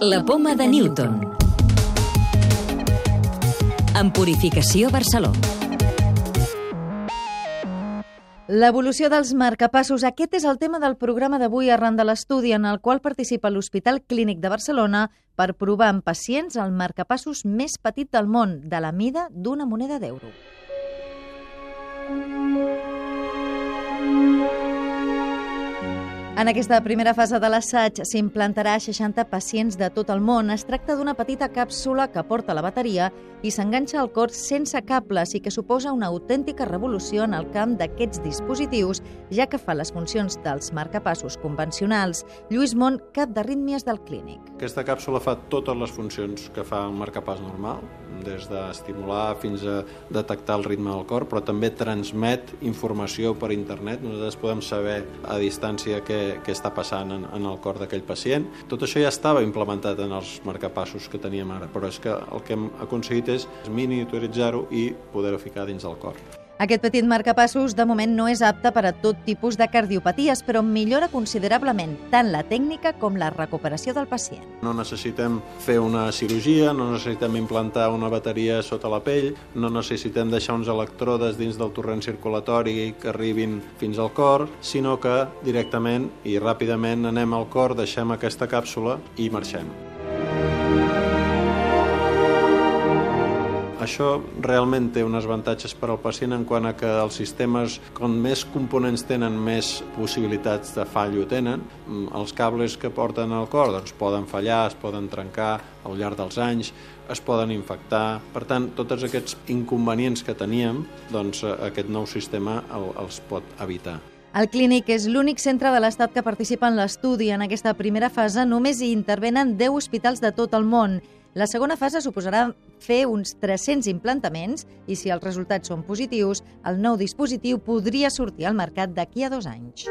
La poma de Newton. En Purificació Barcelona. L'evolució dels marcapassos. Aquest és el tema del programa d'avui arran de l'estudi en el qual participa l'Hospital Clínic de Barcelona per provar en pacients el marcapassos més petit del món, de la mida d'una moneda d'euro. En aquesta primera fase de l'assaig s'implantarà a 60 pacients de tot el món. Es tracta d'una petita càpsula que porta la bateria i s'enganxa al cor sense cables i que suposa una autèntica revolució en el camp d'aquests dispositius, ja que fa les funcions dels marcapassos convencionals. Lluís Mont, cap d'arrítmies del clínic. Aquesta càpsula fa totes les funcions que fa un marcapàs normal, des d'estimular fins a detectar el ritme del cor, però també transmet informació per internet. Nosaltres podem saber a distància què, què està passant en, en el cor d'aquell pacient. Tot això ja estava implementat en els marcapassos que teníem ara, però és que el que hem aconseguit és miniaturitzar-ho i poder-ho ficar dins del cor. Aquest petit marcapassos de moment no és apte per a tot tipus de cardiopaties, però millora considerablement tant la tècnica com la recuperació del pacient. No necessitem fer una cirurgia, no necessitem implantar una bateria sota la pell, no necessitem deixar uns electrodes dins del torrent circulatori que arribin fins al cor, sinó que directament i ràpidament anem al cor, deixem aquesta càpsula i marxem. Això realment té uns avantatges per al pacient en quant a que els sistemes, com més components tenen, més possibilitats de fallo tenen. Mm, els cables que porten al cor doncs, poden fallar, es poden trencar al llarg dels anys, es poden infectar. Per tant, tots aquests inconvenients que teníem, doncs, eh, aquest nou sistema el, els pot evitar. El Clínic és l'únic centre de l'Estat que participa en l'estudi. En aquesta primera fase només hi intervenen 10 hospitals de tot el món la segona fase suposarà fer uns 300 implantaments i si els resultats són positius, el nou dispositiu podria sortir al mercat d'aquí a dos anys.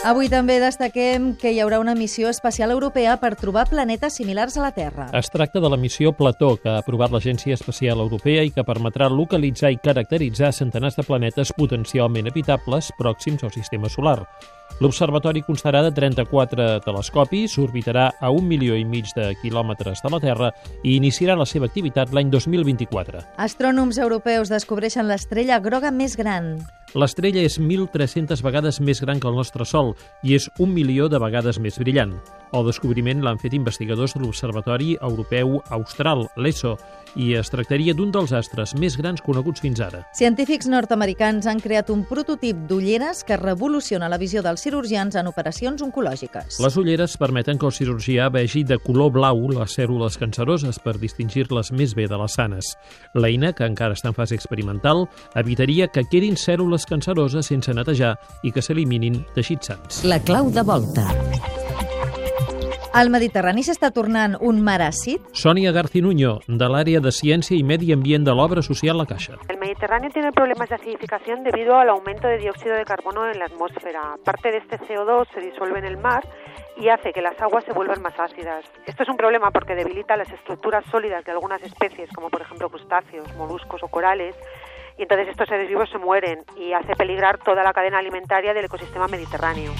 Avui també destaquem que hi haurà una missió espacial europea per trobar planetes similars a la Terra. Es tracta de la missió Plató, que ha aprovat l'Agència Espacial Europea i que permetrà localitzar i caracteritzar centenars de planetes potencialment habitables pròxims al sistema solar. L'observatori constarà de 34 telescopis, orbitarà a un milió i mig de quilòmetres de la Terra i iniciarà la seva activitat l'any 2024. Astrònoms europeus descobreixen l'estrella groga més gran. L'estrella és 1.300 vegades més gran que el nostre Sol i és un milió de vegades més brillant. El descobriment l'han fet investigadors de l'Observatori Europeu Austral, l'ESO, i es tractaria d'un dels astres més grans coneguts fins ara. Científics nord-americans han creat un prototip d'ulleres que revoluciona la visió dels cirurgians en operacions oncològiques. Les ulleres permeten que el cirurgià vegi de color blau les cèl·lules canceroses per distingir-les més bé de les sanes. L'eina, que encara està en fase experimental, evitaria que quedin cèl·lules canceroses sense netejar i que s'eliminin teixits sants. La clau de volta. El Mediterrani s'està tornant un mar àcid? Sònia Garcinuño, de l'àrea de Ciència i Medi Ambient de l'Obra Social La Caixa. El Mediterráneo tiene problemas de acidificación debido al aumento de dióxido de carbono en la atmósfera. Parte de este CO2 se disuelve en el mar y hace que las aguas se vuelvan más ácidas. Esto es un problema porque debilita las estructuras sólidas de algunas especies, como por ejemplo crustáceos, moluscos o corales, y entonces estos seres vivos se mueren y hace peligrar toda la cadena alimentaria del ecosistema mediterráneo.